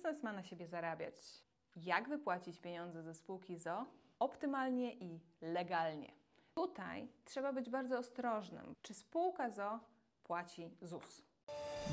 biznes ma na siebie zarabiać? Jak wypłacić pieniądze ze spółki ZO optymalnie i legalnie? Tutaj trzeba być bardzo ostrożnym. Czy spółka ZO płaci ZUS?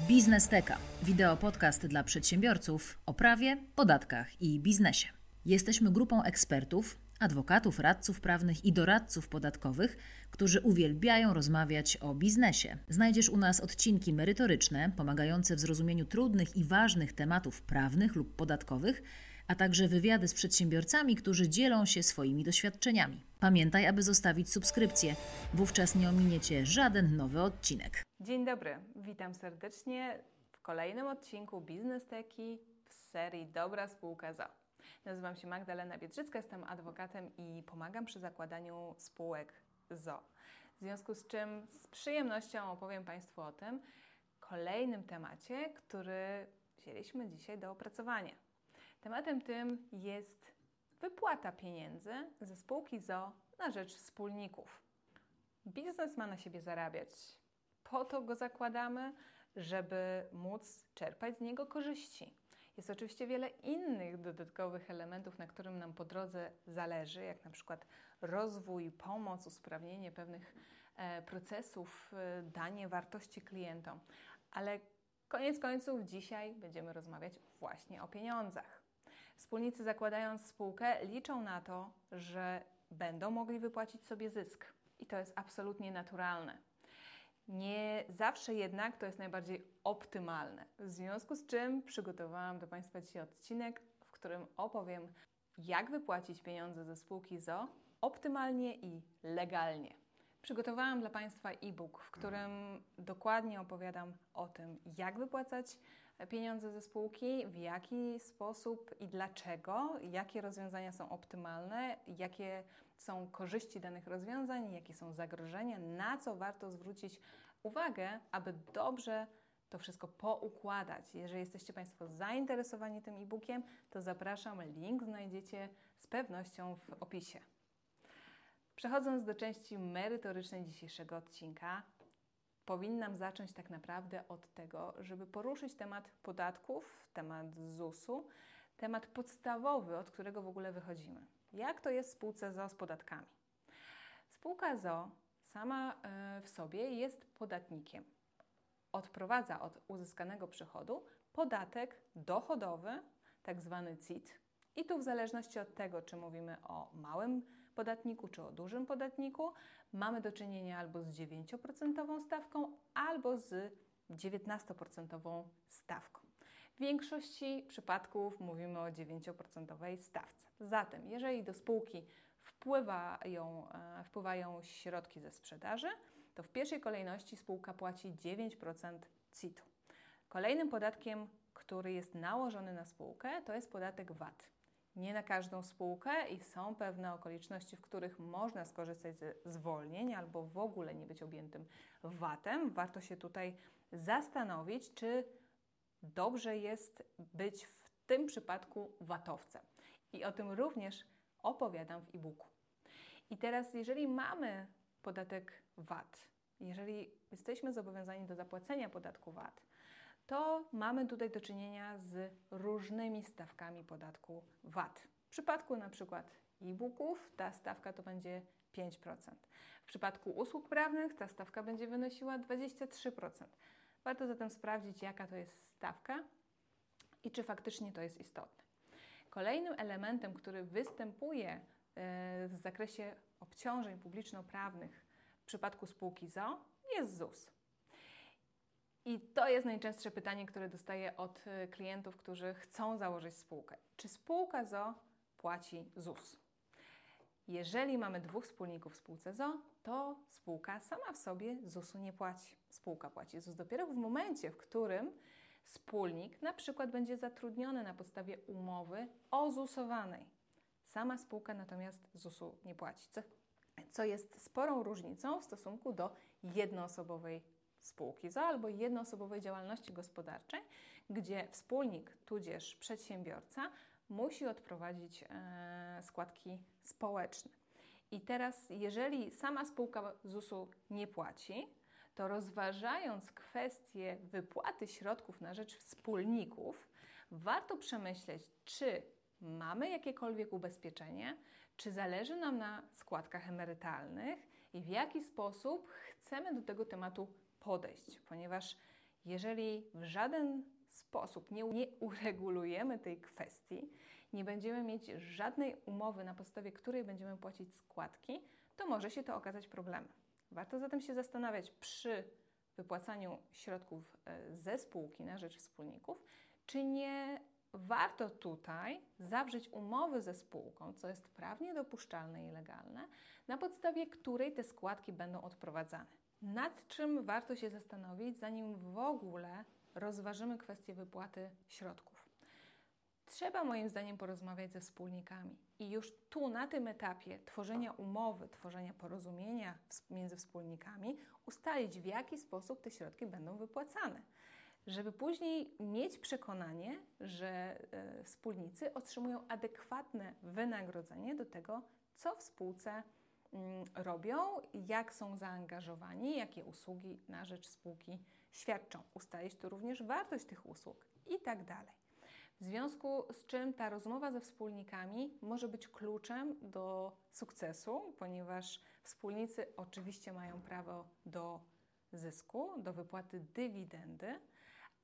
Biznesteka. Wideo podcast dla przedsiębiorców o prawie, podatkach i biznesie. Jesteśmy grupą ekspertów, adwokatów, radców prawnych i doradców podatkowych, którzy uwielbiają rozmawiać o biznesie. Znajdziesz u nas odcinki merytoryczne, pomagające w zrozumieniu trudnych i ważnych tematów prawnych lub podatkowych, a także wywiady z przedsiębiorcami, którzy dzielą się swoimi doświadczeniami. Pamiętaj, aby zostawić subskrypcję, wówczas nie ominiecie żaden nowy odcinek. Dzień dobry, witam serdecznie w kolejnym odcinku Biznes Teki w serii Dobra Spółka ZO. Nazywam się Magdalena Biedrzycka, jestem adwokatem i pomagam przy zakładaniu spółek ZO. W związku z czym z przyjemnością opowiem Państwu o tym kolejnym temacie, który wzięliśmy dzisiaj do opracowania. Tematem tym jest wypłata pieniędzy ze spółki ZO na rzecz wspólników. Biznes ma na siebie zarabiać. Po to go zakładamy, żeby móc czerpać z niego korzyści. Jest oczywiście wiele innych dodatkowych elementów, na którym nam po drodze zależy, jak na przykład rozwój, pomoc, usprawnienie pewnych e, procesów, e, danie wartości klientom. Ale koniec końców dzisiaj będziemy rozmawiać właśnie o pieniądzach. Wspólnicy zakładając spółkę liczą na to, że będą mogli wypłacić sobie zysk. I to jest absolutnie naturalne. Nie zawsze jednak to jest najbardziej optymalne. W związku z czym przygotowałam do Państwa dzisiaj odcinek, w którym opowiem, jak wypłacić pieniądze ze spółki ZO optymalnie i legalnie. Przygotowałam dla Państwa e-book, w którym dokładnie opowiadam o tym, jak wypłacać pieniądze ze spółki, w jaki sposób i dlaczego, jakie rozwiązania są optymalne, jakie są korzyści danych rozwiązań, jakie są zagrożenia, na co warto zwrócić uwagę, aby dobrze to wszystko poukładać. Jeżeli jesteście Państwo zainteresowani tym e-bookiem, to zapraszam, link znajdziecie z pewnością w opisie. Przechodząc do części merytorycznej dzisiejszego odcinka, powinnam zacząć tak naprawdę od tego, żeby poruszyć temat podatków, temat ZUS-u, temat podstawowy, od którego w ogóle wychodzimy. Jak to jest w spółce ZO z podatkami? Spółka ZO sama e, w sobie jest podatnikiem. Odprowadza od uzyskanego przychodu podatek dochodowy, tak zwany CIT. I tu w zależności od tego, czy mówimy o małym podatniku czy o dużym podatniku, mamy do czynienia albo z 9% stawką, albo z 19% stawką. W większości przypadków mówimy o 9% stawce. Zatem, jeżeli do spółki wpływają, e, wpływają środki ze sprzedaży, to w pierwszej kolejności spółka płaci 9% CIT-u. Kolejnym podatkiem, który jest nałożony na spółkę, to jest podatek VAT nie na każdą spółkę i są pewne okoliczności, w których można skorzystać ze zwolnień albo w ogóle nie być objętym VAT-em. Warto się tutaj zastanowić, czy dobrze jest być w tym przypadku VAT-owcem. I o tym również opowiadam w e-booku. I teraz, jeżeli mamy podatek VAT, jeżeli jesteśmy zobowiązani do zapłacenia podatku VAT, to mamy tutaj do czynienia z różnymi stawkami podatku VAT. W przypadku na przykład e-booków ta stawka to będzie 5%. W przypadku usług prawnych ta stawka będzie wynosiła 23%. Warto zatem sprawdzić, jaka to jest stawka i czy faktycznie to jest istotne. Kolejnym elementem, który występuje e, w zakresie obciążeń publiczno-prawnych w przypadku spółki ZO jest ZUS. I to jest najczęstsze pytanie, które dostaję od y, klientów, którzy chcą założyć spółkę. Czy spółka ZO płaci ZUS? Jeżeli mamy dwóch wspólników w spółce ZO, to spółka sama w sobie ZUS-u nie płaci. Spółka płaci ZUS dopiero w momencie, w którym wspólnik na przykład będzie zatrudniony na podstawie umowy ozusowanej. Sama spółka natomiast ZUS-u nie płaci, co, co jest sporą różnicą w stosunku do jednoosobowej spółki ZO albo jednoosobowej działalności gospodarczej, gdzie wspólnik tudzież przedsiębiorca musi odprowadzić e, składki społeczne. I teraz, jeżeli sama spółka ZUS-u nie płaci, to rozważając kwestię wypłaty środków na rzecz wspólników, warto przemyśleć, czy mamy jakiekolwiek ubezpieczenie, czy zależy nam na składkach emerytalnych i w jaki sposób chcemy do tego tematu podejść, ponieważ jeżeli w żaden sposób nie, nie uregulujemy tej kwestii, nie będziemy mieć żadnej umowy, na podstawie której będziemy płacić składki, to może się to okazać problemem. Warto zatem się zastanawiać przy wypłacaniu środków e, ze spółki na rzecz wspólników, czy nie warto tutaj zawrzeć umowy ze spółką, co jest prawnie dopuszczalne i legalne, na podstawie której te składki będą odprowadzane. Nad czym warto się zastanowić, zanim w ogóle rozważymy kwestię wypłaty środków. Trzeba moim zdaniem porozmawiać ze wspólnikami i już tu na tym etapie tworzenia umowy, tworzenia porozumienia między wspólnikami ustalić, w jaki sposób te środki będą wypłacane żeby później mieć przekonanie, że e, wspólnicy otrzymują adekwatne wynagrodzenie do tego, co w spółce mm, robią, jak są zaangażowani, jakie usługi na rzecz spółki świadczą. Ustalić tu również wartość tych usług i tak dalej. W związku z czym ta rozmowa ze wspólnikami może być kluczem do sukcesu, ponieważ wspólnicy oczywiście mają prawo do zysku, do wypłaty dywidendy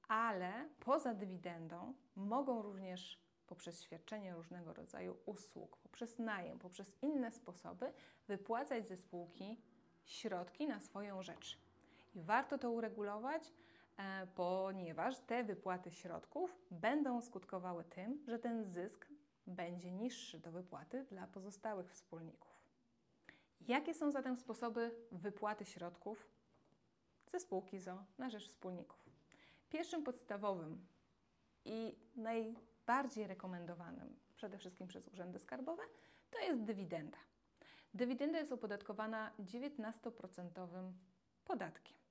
ale poza dywidendą mogą również poprzez świadczenie różnego rodzaju usług, poprzez najem, poprzez inne sposoby wypłacać ze spółki środki na swoją rzecz. I warto to uregulować, ponieważ te wypłaty środków będą skutkowały tym, że ten zysk będzie niższy do wypłaty dla pozostałych wspólników. Jakie są zatem sposoby wypłaty środków ze spółki ZO na rzecz wspólników? Pierwszym podstawowym i najbardziej rekomendowanym, przede wszystkim przez urzędy skarbowe, to jest dywidenda. Dywidenda jest opodatkowana 19% podatkiem.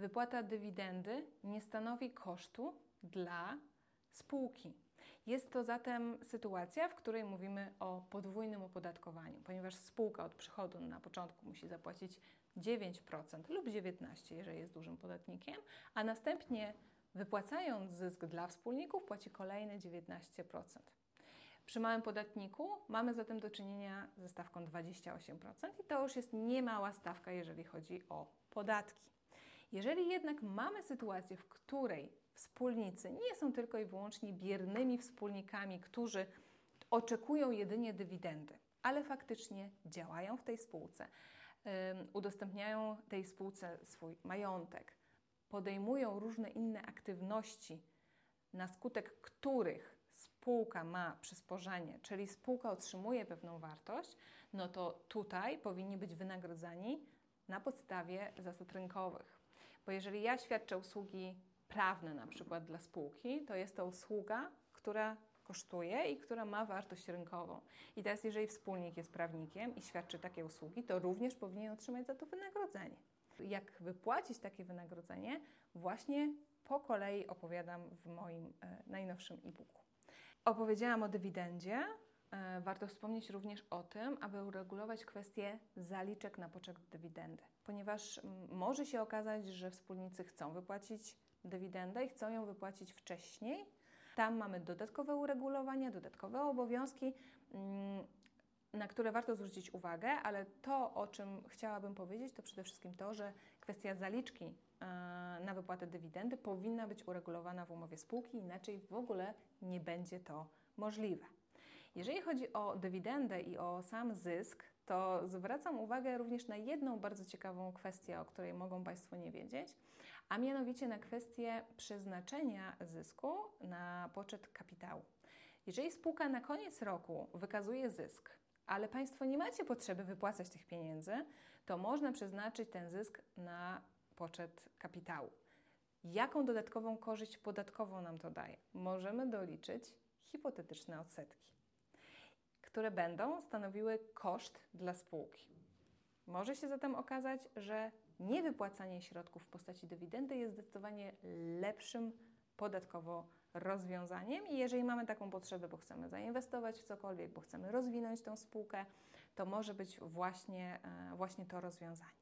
Wypłata dywidendy nie stanowi kosztu dla spółki. Jest to zatem sytuacja, w której mówimy o podwójnym opodatkowaniu, ponieważ spółka od przychodu na początku musi zapłacić 9% lub 19%, jeżeli jest dużym podatnikiem, a następnie Wypłacając zysk dla wspólników, płaci kolejne 19%. Przy małym podatniku mamy zatem do czynienia ze stawką 28% i to już jest niemała stawka, jeżeli chodzi o podatki. Jeżeli jednak mamy sytuację, w której wspólnicy nie są tylko i wyłącznie biernymi wspólnikami, którzy oczekują jedynie dywidendy, ale faktycznie działają w tej spółce, udostępniają tej spółce swój majątek, podejmują różne inne aktywności, na skutek których spółka ma przysporzenie, czyli spółka otrzymuje pewną wartość, no to tutaj powinni być wynagrodzeni na podstawie zasad rynkowych. Bo jeżeli ja świadczę usługi prawne na przykład dla spółki, to jest to usługa, która kosztuje i która ma wartość rynkową. I teraz, jeżeli wspólnik jest prawnikiem i świadczy takie usługi, to również powinien otrzymać za to wynagrodzenie jak wypłacić takie wynagrodzenie, właśnie po kolei opowiadam w moim e, najnowszym e-booku. Opowiedziałam o dywidendzie. E, warto wspomnieć również o tym, aby uregulować kwestię zaliczek na poczet dywidendy, ponieważ może się okazać, że wspólnicy chcą wypłacić dywidendę i chcą ją wypłacić wcześniej. Tam mamy dodatkowe uregulowania, dodatkowe obowiązki na które warto zwrócić uwagę, ale to, o czym chciałabym powiedzieć, to przede wszystkim to, że kwestia zaliczki e, na wypłatę dywidendy powinna być uregulowana w umowie spółki, inaczej w ogóle nie będzie to możliwe. Jeżeli chodzi o dywidendę i o sam zysk, to zwracam uwagę również na jedną bardzo ciekawą kwestię, o której mogą Państwo nie wiedzieć, a mianowicie na kwestię przeznaczenia zysku na poczet kapitału. Jeżeli spółka na koniec roku wykazuje zysk, ale Państwo nie macie potrzeby wypłacać tych pieniędzy, to można przeznaczyć ten zysk na poczet kapitału. Jaką dodatkową korzyść podatkową nam to daje? Możemy doliczyć hipotetyczne odsetki, które będą stanowiły koszt dla spółki. Może się zatem okazać, że niewypłacanie środków w postaci dywidendy jest zdecydowanie lepszym podatkowo rozwiązaniem i jeżeli mamy taką potrzebę, bo chcemy zainwestować w cokolwiek, bo chcemy rozwinąć tą spółkę, to może być właśnie, e, właśnie to rozwiązanie.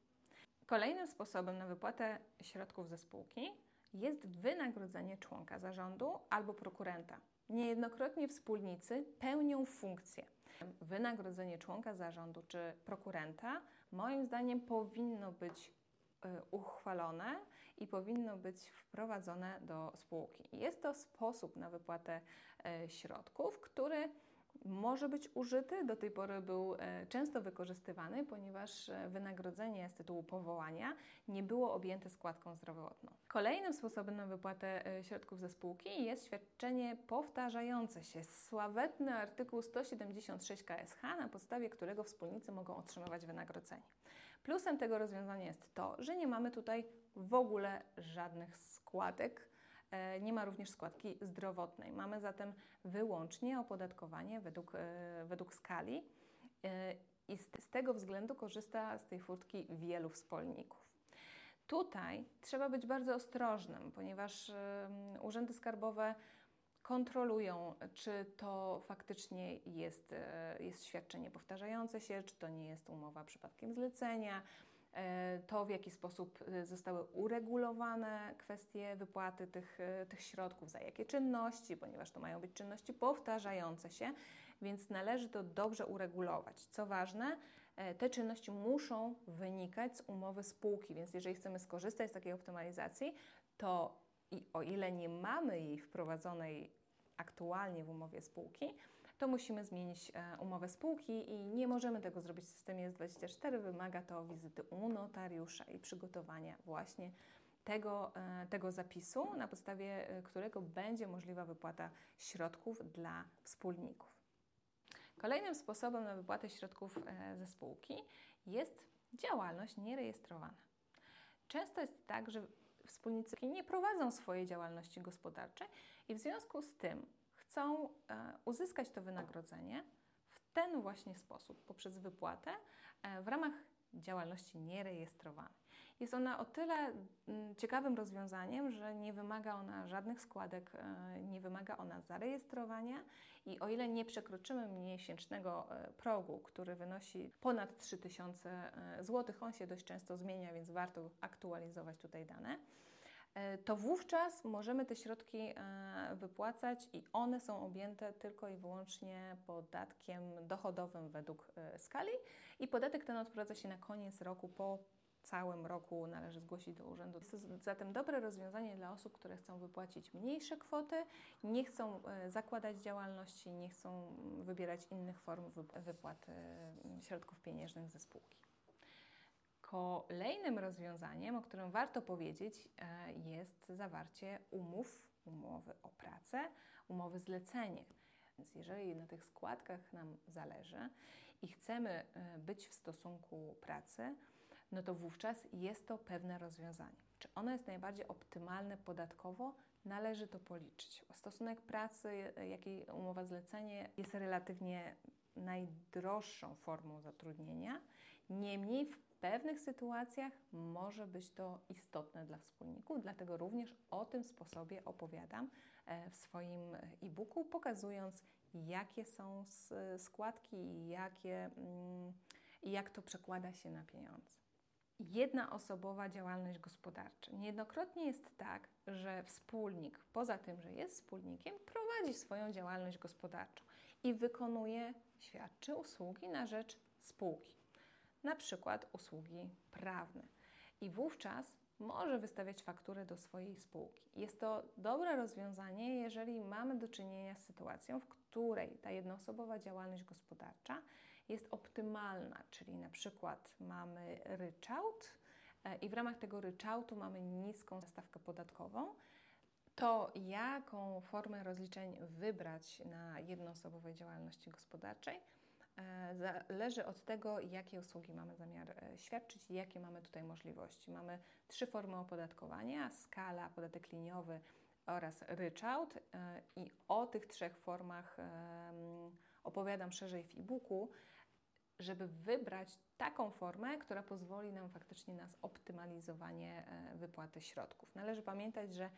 Kolejnym sposobem na wypłatę środków ze spółki jest wynagrodzenie członka zarządu albo prokurenta. Niejednokrotnie wspólnicy pełnią funkcję. Wynagrodzenie członka zarządu czy prokurenta, moim zdaniem, powinno być y, uchwalone i powinno być wprowadzone do spółki. Jest to sposób na wypłatę y, środków, który może być użyty. Do tej pory był e, często wykorzystywany, ponieważ e, wynagrodzenie z tytułu powołania nie było objęte składką zdrowotną. Kolejnym sposobem na wypłatę e, środków ze spółki jest świadczenie powtarzające się. Sławetny artykuł 176 KSH, na podstawie którego wspólnicy mogą otrzymywać wynagrodzenie. Plusem tego rozwiązania jest to, że nie mamy tutaj w ogóle żadnych składek nie ma również składki zdrowotnej. Mamy zatem wyłącznie opodatkowanie według, e, według skali e, i z, tego względu korzysta z tej furtki wielu wspólników. Tutaj trzeba być bardzo ostrożnym, ponieważ urzędy skarbowe kontrolują, czy to faktycznie jest, jest świadczenie powtarzające się, czy to nie jest umowa przypadkiem zlecenia, E, to, w jaki sposób e, zostały uregulowane kwestie wypłaty tych, e, tych środków, za jakie czynności, ponieważ to mają być czynności powtarzające się, więc należy to dobrze uregulować. Co ważne, te czynności muszą wynikać z umowy spółki, więc jeżeli chcemy skorzystać z takiej optymalizacji, to i o ile nie mamy jej wprowadzonej aktualnie w umowie spółki, to musimy zmienić e, umowę spółki i nie możemy tego zrobić w systemie S24. Wymaga to wizyty u notariusza i przygotowania właśnie tego, e, tego zapisu, na podstawie e, którego będzie możliwa wypłata środków dla wspólników. Kolejnym sposobem na wypłatę środków ze spółki jest działalność nierejestrowana. Często jest tak, że wspólnicy nie prowadzą swojej działalności gospodarczej i w związku z tym chcą e, uzyskać to wynagrodzenie w ten właśnie sposób, poprzez wypłatę e, w ramach działalności nierejestrowanej. Jest ona o tyle mm, ciekawym rozwiązaniem, że nie wymaga ona żadnych składek, e, nie wymaga ona zarejestrowania i o ile nie przekroczymy miesięcznego progu, który wynosi ponad 3000 zł, on się dość często zmienia, więc warto aktualizować tutaj dane to wówczas możemy te środki e, wypłacać i one są objęte tylko i wyłącznie podatkiem dochodowym według e, skali i podatek ten odprowadza się na koniec roku po całym roku należy zgłosić do urzędu. Jest to zatem dobre rozwiązanie dla osób, które chcą wypłacić mniejsze kwoty, nie chcą zakładać działalności, nie chcą wybierać innych form wypłaty środków pieniężnych ze spółki. Kolejnym rozwiązaniem, o którym warto powiedzieć, e, jest zawarcie umów, umowy o pracę, umowy zlecenie. Więc jeżeli na tych składkach nam zależy i chcemy e, być w stosunku pracy, no to wówczas jest to pewne rozwiązanie. Czy ono jest najbardziej optymalne podatkowo? Należy to policzyć. Stosunek pracy, e, jak i umowa zlecenie jest relatywnie najdroższą formą zatrudnienia. Niemniej w pewnych sytuacjach może być to istotne dla wspólników, dlatego również o tym sposobie opowiadam e, w swoim e-booku, pokazując, jakie są składki i jakie, mm, jak to przekłada się na pieniądze. Jednoosobowa działalność gospodarcza. Niejednokrotnie jest tak, że wspólnik, poza tym, że jest wspólnikiem, prowadzi swoją działalność gospodarczą i wykonuje, świadczy usługi na rzecz spółki na przykład usługi prawne. I wówczas może wystawiać fakturę do swojej spółki. Jest to dobre rozwiązanie, jeżeli mamy do czynienia z sytuacją, w której ta jednoosobowa działalność gospodarcza jest optymalna, czyli na przykład mamy ryczałt e, i w ramach tego ryczałtu mamy niską stawkę podatkową, to jaką formę rozliczeń wybrać na jednoosobowej działalności gospodarczej, zależy od tego, jakie usługi mamy zamiar e, świadczyć i jakie mamy tutaj możliwości. Mamy trzy formy opodatkowania: skala, podatek liniowy oraz ryczałt. E, I o tych trzech formach opowiadam szerzej w e-booku, żeby wybrać taką formę, która pozwoli nam faktycznie na zoptymalizowanie wypłaty środków. Należy pamiętać, że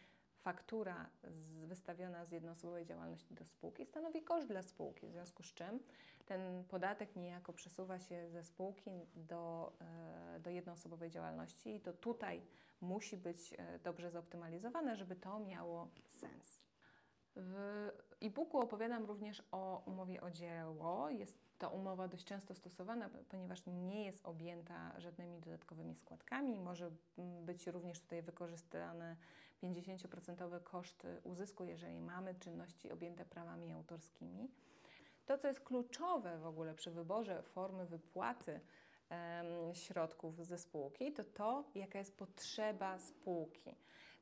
faktura z, wystawiona z jednoosobowej działalności do spółki stanowi koszt dla spółki, w związku z czym ten podatek niejako przesuwa się ze spółki do, e, do jednoosobowej działalności i to tutaj musi być e, dobrze zoptymalizowane, żeby to miało sens. W e-booku opowiadam również o umowie o dzieło. Jest to umowa dość często stosowana, ponieważ nie jest objęta żadnymi dodatkowymi składkami. Może być również tutaj wykorzystane 50% koszt uzysku, jeżeli mamy czynności objęte prawami autorskimi. To, co jest kluczowe w ogóle przy wyborze formy wypłaty środków ze spółki, to to, jaka jest potrzeba spółki.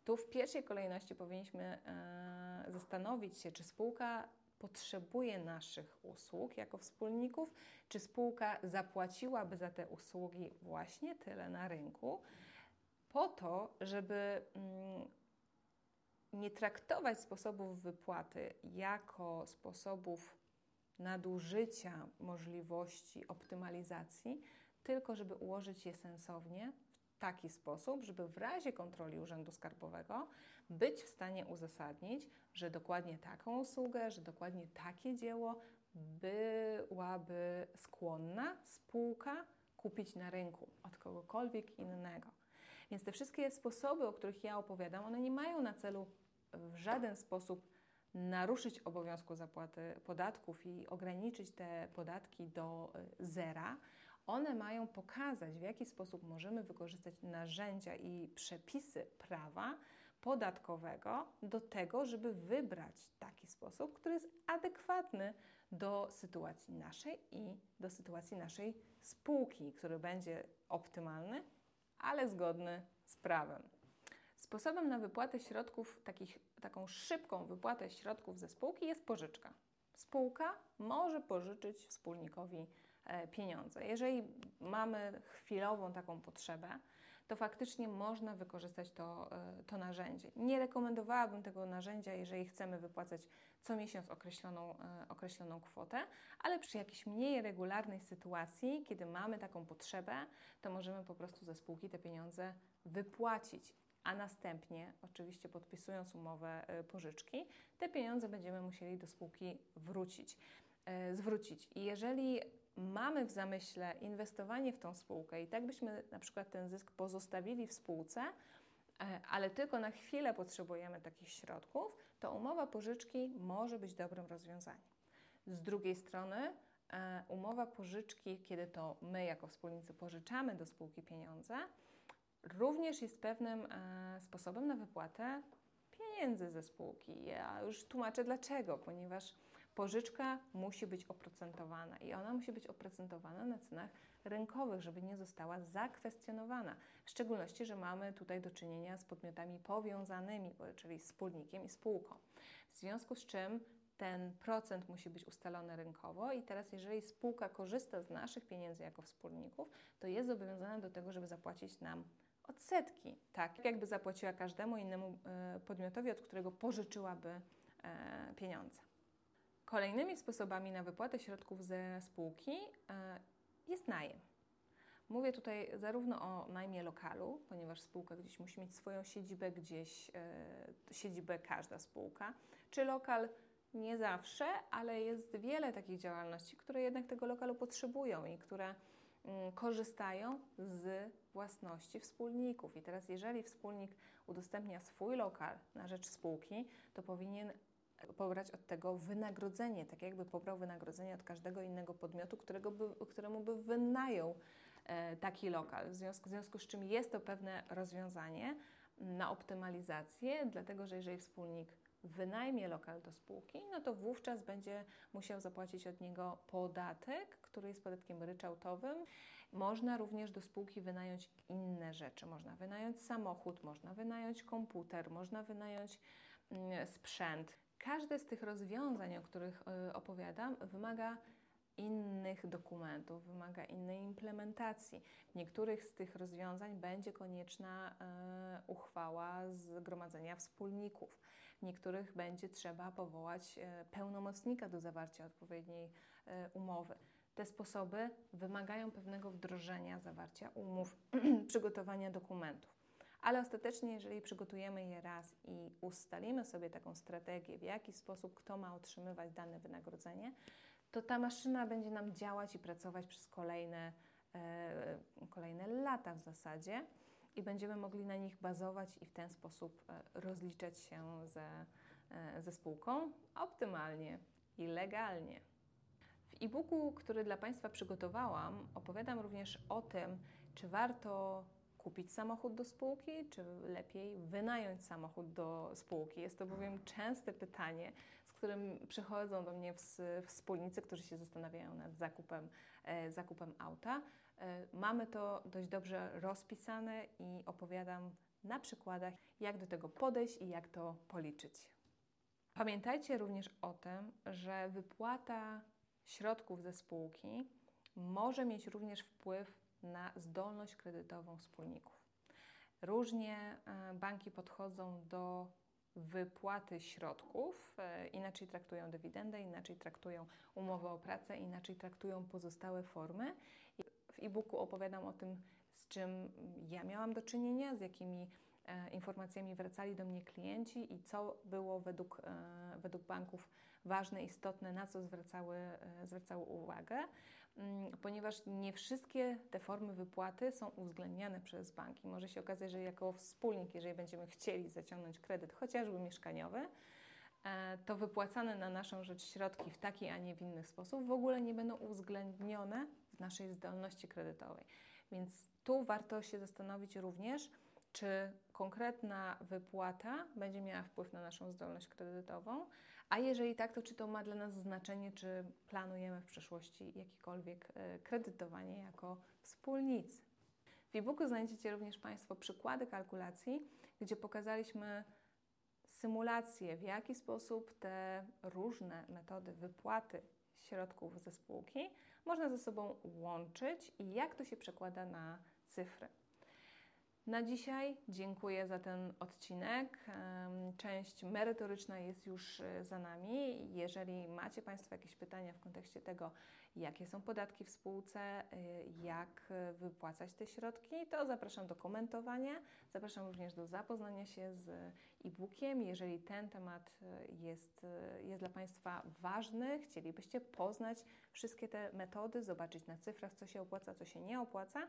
Tu w pierwszej kolejności powinniśmy e, zastanowić się, czy spółka potrzebuje naszych usług jako wspólników, czy spółka zapłaciłaby za te usługi właśnie tyle na rynku, po to, żeby mm, nie traktować sposobów wypłaty jako sposobów nadużycia możliwości optymalizacji, tylko żeby ułożyć je sensownie w taki sposób, żeby w razie kontroli Urzędu Skarbowego być w stanie uzasadnić, że dokładnie taką usługę, że dokładnie takie dzieło byłaby skłonna spółka kupić na rynku od kogokolwiek innego. Więc te wszystkie sposoby, o których ja opowiadam, one nie mają na celu w żaden sposób naruszyć obowiązku zapłaty podatków i ograniczyć te podatki do y, zera. One mają pokazać, w jaki sposób możemy wykorzystać narzędzia i przepisy prawa podatkowego do tego, żeby wybrać taki sposób, który jest adekwatny do sytuacji naszej i do sytuacji naszej spółki, który będzie optymalny, ale zgodny z prawem. Sposobem na wypłatę środków, takich, taką szybką wypłatę środków ze spółki jest pożyczka. Spółka może pożyczyć wspólnikowi e, pieniądze. Jeżeli mamy chwilową taką potrzebę, to faktycznie można wykorzystać to, e, to narzędzie. Nie rekomendowałabym tego narzędzia, jeżeli chcemy wypłacać co miesiąc określoną, e, określoną kwotę, ale przy jakiejś mniej regularnej sytuacji, kiedy mamy taką potrzebę, to możemy po prostu ze spółki te pieniądze wypłacić a następnie, oczywiście podpisując umowę e, pożyczki, te pieniądze będziemy musieli do spółki wrócić, e, zwrócić. I jeżeli mamy w zamyśle inwestowanie w tą spółkę i tak byśmy na przykład ten zysk pozostawili w spółce, e, ale tylko na chwilę potrzebujemy takich środków, to umowa pożyczki może być dobrym rozwiązaniem. Z drugiej strony, umowa pożyczki, kiedy to my jako wspólnicy pożyczamy do spółki pieniądze, również jest pewnym e, sposobem na wypłatę pieniędzy ze spółki. Ja już tłumaczę dlaczego, ponieważ pożyczka musi być oprocentowana i ona musi być oprocentowana na cenach rynkowych, żeby nie została zakwestionowana. W szczególności, że mamy tutaj do czynienia z podmiotami powiązanymi, czyli wspólnikiem i spółką. W związku z czym ten procent musi być ustalony rynkowo i teraz jeżeli spółka korzysta z naszych pieniędzy jako wspólników, to jest zobowiązana do tego, żeby zapłacić nam odsetki, tak jakby zapłaciła każdemu innemu e, podmiotowi, od którego pożyczyłaby e, pieniądze. Kolejnymi sposobami na wypłatę środków ze spółki e, jest najem. Mówię tutaj zarówno o najmie lokalu, ponieważ spółka gdzieś musi mieć swoją siedzibę, gdzieś siedzibę każda spółka, czy lokal nie zawsze, ale jest wiele takich działalności, które jednak tego lokalu potrzebują i które korzystają z własności wspólników. I teraz, jeżeli wspólnik udostępnia swój lokal na rzecz spółki, to powinien pobrać od tego wynagrodzenie, tak jakby pobrał wynagrodzenie od każdego innego podmiotu, którego by, któremu by wynajął e, taki lokal. W związku, w związku z czym jest to pewne rozwiązanie na optymalizację, dlatego że jeżeli wspólnik wynajmie lokal do spółki, no to wówczas będzie musiał zapłacić od niego podatek, który jest podatkiem ryczałtowym. Można również do spółki wynająć inne rzeczy. Można wynająć samochód, można wynająć komputer, można wynająć mm, sprzęt. Każde z tych rozwiązań, o których y, opowiadam, wymaga innych dokumentów, wymaga innej implementacji. W niektórych z tych rozwiązań będzie konieczna y, uchwała zgromadzenia wspólników. W niektórych będzie trzeba powołać y, pełnomocnika do zawarcia odpowiedniej umowy. Te sposoby wymagają pewnego wdrożenia, zawarcia umów, przygotowania dokumentów. Ale ostatecznie, jeżeli przygotujemy je raz i ustalimy sobie taką strategię, w jaki sposób kto ma otrzymywać dane wynagrodzenie, to ta maszyna będzie nam działać i pracować przez kolejne, e, kolejne lata w zasadzie i będziemy mogli na nich bazować i w ten sposób e, rozliczać się ze, e, ze spółką optymalnie i legalnie. W e-booku, który dla Państwa przygotowałam, opowiadam również o tym, czy warto kupić samochód do spółki, czy lepiej wynająć samochód do spółki. Jest to bowiem częste pytanie, z którym przychodzą do mnie wspólnicy, którzy się zastanawiają nad zakupem, e, zakupem auta. E, mamy to dość dobrze rozpisane i opowiadam na przykładach, jak do tego podejść i jak to policzyć. Pamiętajcie również o tym, że wypłata środków ze spółki może mieć również wpływ na zdolność kredytową wspólników. Różnie e, banki podchodzą do wypłaty środków, e, inaczej traktują dywidendę, inaczej traktują umowę o pracę, inaczej traktują pozostałe formy. W e-booku opowiadam o tym, z czym ja miałam do czynienia, z jakimi informacjami wracali do mnie klienci i co było według, według banków ważne, istotne, na co zwracały, zwracały uwagę. Mm, ponieważ nie wszystkie te formy wypłaty są uwzględniane przez banki. Może się okazać, że jako wspólnik, jeżeli będziemy chcieli zaciągnąć kredyt, chociażby mieszkaniowy, e, to wypłacane na naszą rzecz środki w taki, a nie w inny sposób w ogóle nie będą uwzględnione w naszej zdolności kredytowej. Więc tu warto się zastanowić również, czy konkretna wypłata będzie miała wpływ na naszą zdolność kredytową, a jeżeli tak, to czy to ma dla nas znaczenie, czy planujemy w przyszłości jakiekolwiek e, kredytowanie jako wspólnicy. W e-booku znajdziecie również Państwo przykłady kalkulacji, gdzie pokazaliśmy symulację, w jaki sposób te różne metody wypłaty środków ze spółki można ze sobą łączyć i jak to się przekłada na cyfry. Na dzisiaj dziękuję za ten odcinek. Część merytoryczna jest już e, za nami. Jeżeli macie Państwo jakieś pytania w kontekście tego, jakie są podatki w spółce, y, jak y, wypłacać te środki, to zapraszam do komentowania. Zapraszam również do zapoznania się z e-bookiem. Jeżeli ten temat jest, jest dla Państwa ważny, chcielibyście poznać wszystkie te metody, zobaczyć na cyfrach, co się opłaca, co się nie opłaca,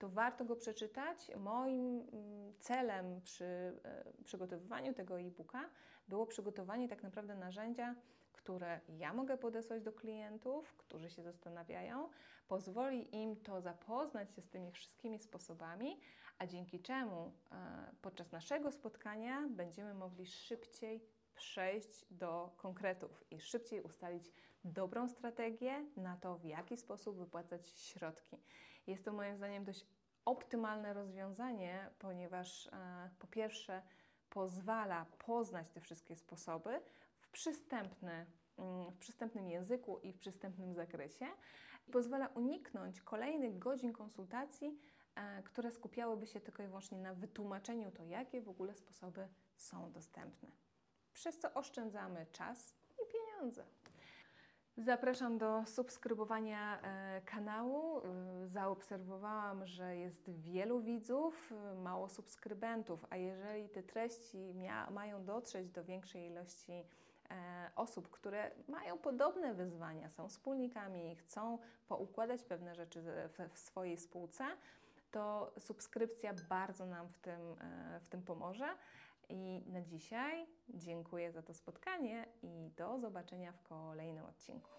to warto go przeczytać. Moim mm, celem przy przygotowywaniu tego e-booka było przygotowanie tak naprawdę narzędzia, które ja mogę podesłać do klientów, którzy się zastanawiają, pozwoli im to zapoznać się z tymi wszystkimi sposobami, a dzięki czemu e, podczas naszego spotkania będziemy mogli szybciej przejść do konkretów i szybciej ustalić dobrą strategię na to, w jaki sposób wypłacać środki. Jest to moim zdaniem dość optymalne rozwiązanie, ponieważ e, po pierwsze pozwala poznać te wszystkie sposoby, przystępny, mm, w przystępnym języku i w przystępnym zakresie. Pozwala uniknąć kolejnych godzin konsultacji, e, które skupiałyby się tylko i wyłącznie na wytłumaczeniu to, jakie w ogóle sposoby są dostępne. Przez co oszczędzamy czas i pieniądze. Zapraszam do subskrybowania e, kanału. E, zaobserwowałam, że jest wielu widzów, mało subskrybentów, a jeżeli te treści mają dotrzeć do większej ilości E, osób, które mają podobne wyzwania, są wspólnikami i chcą poukładać pewne rzeczy w, swojej spółce, to subskrypcja bardzo nam w tym, e, w tym pomoże. I na dzisiaj dziękuję za to spotkanie i do zobaczenia w kolejnym odcinku.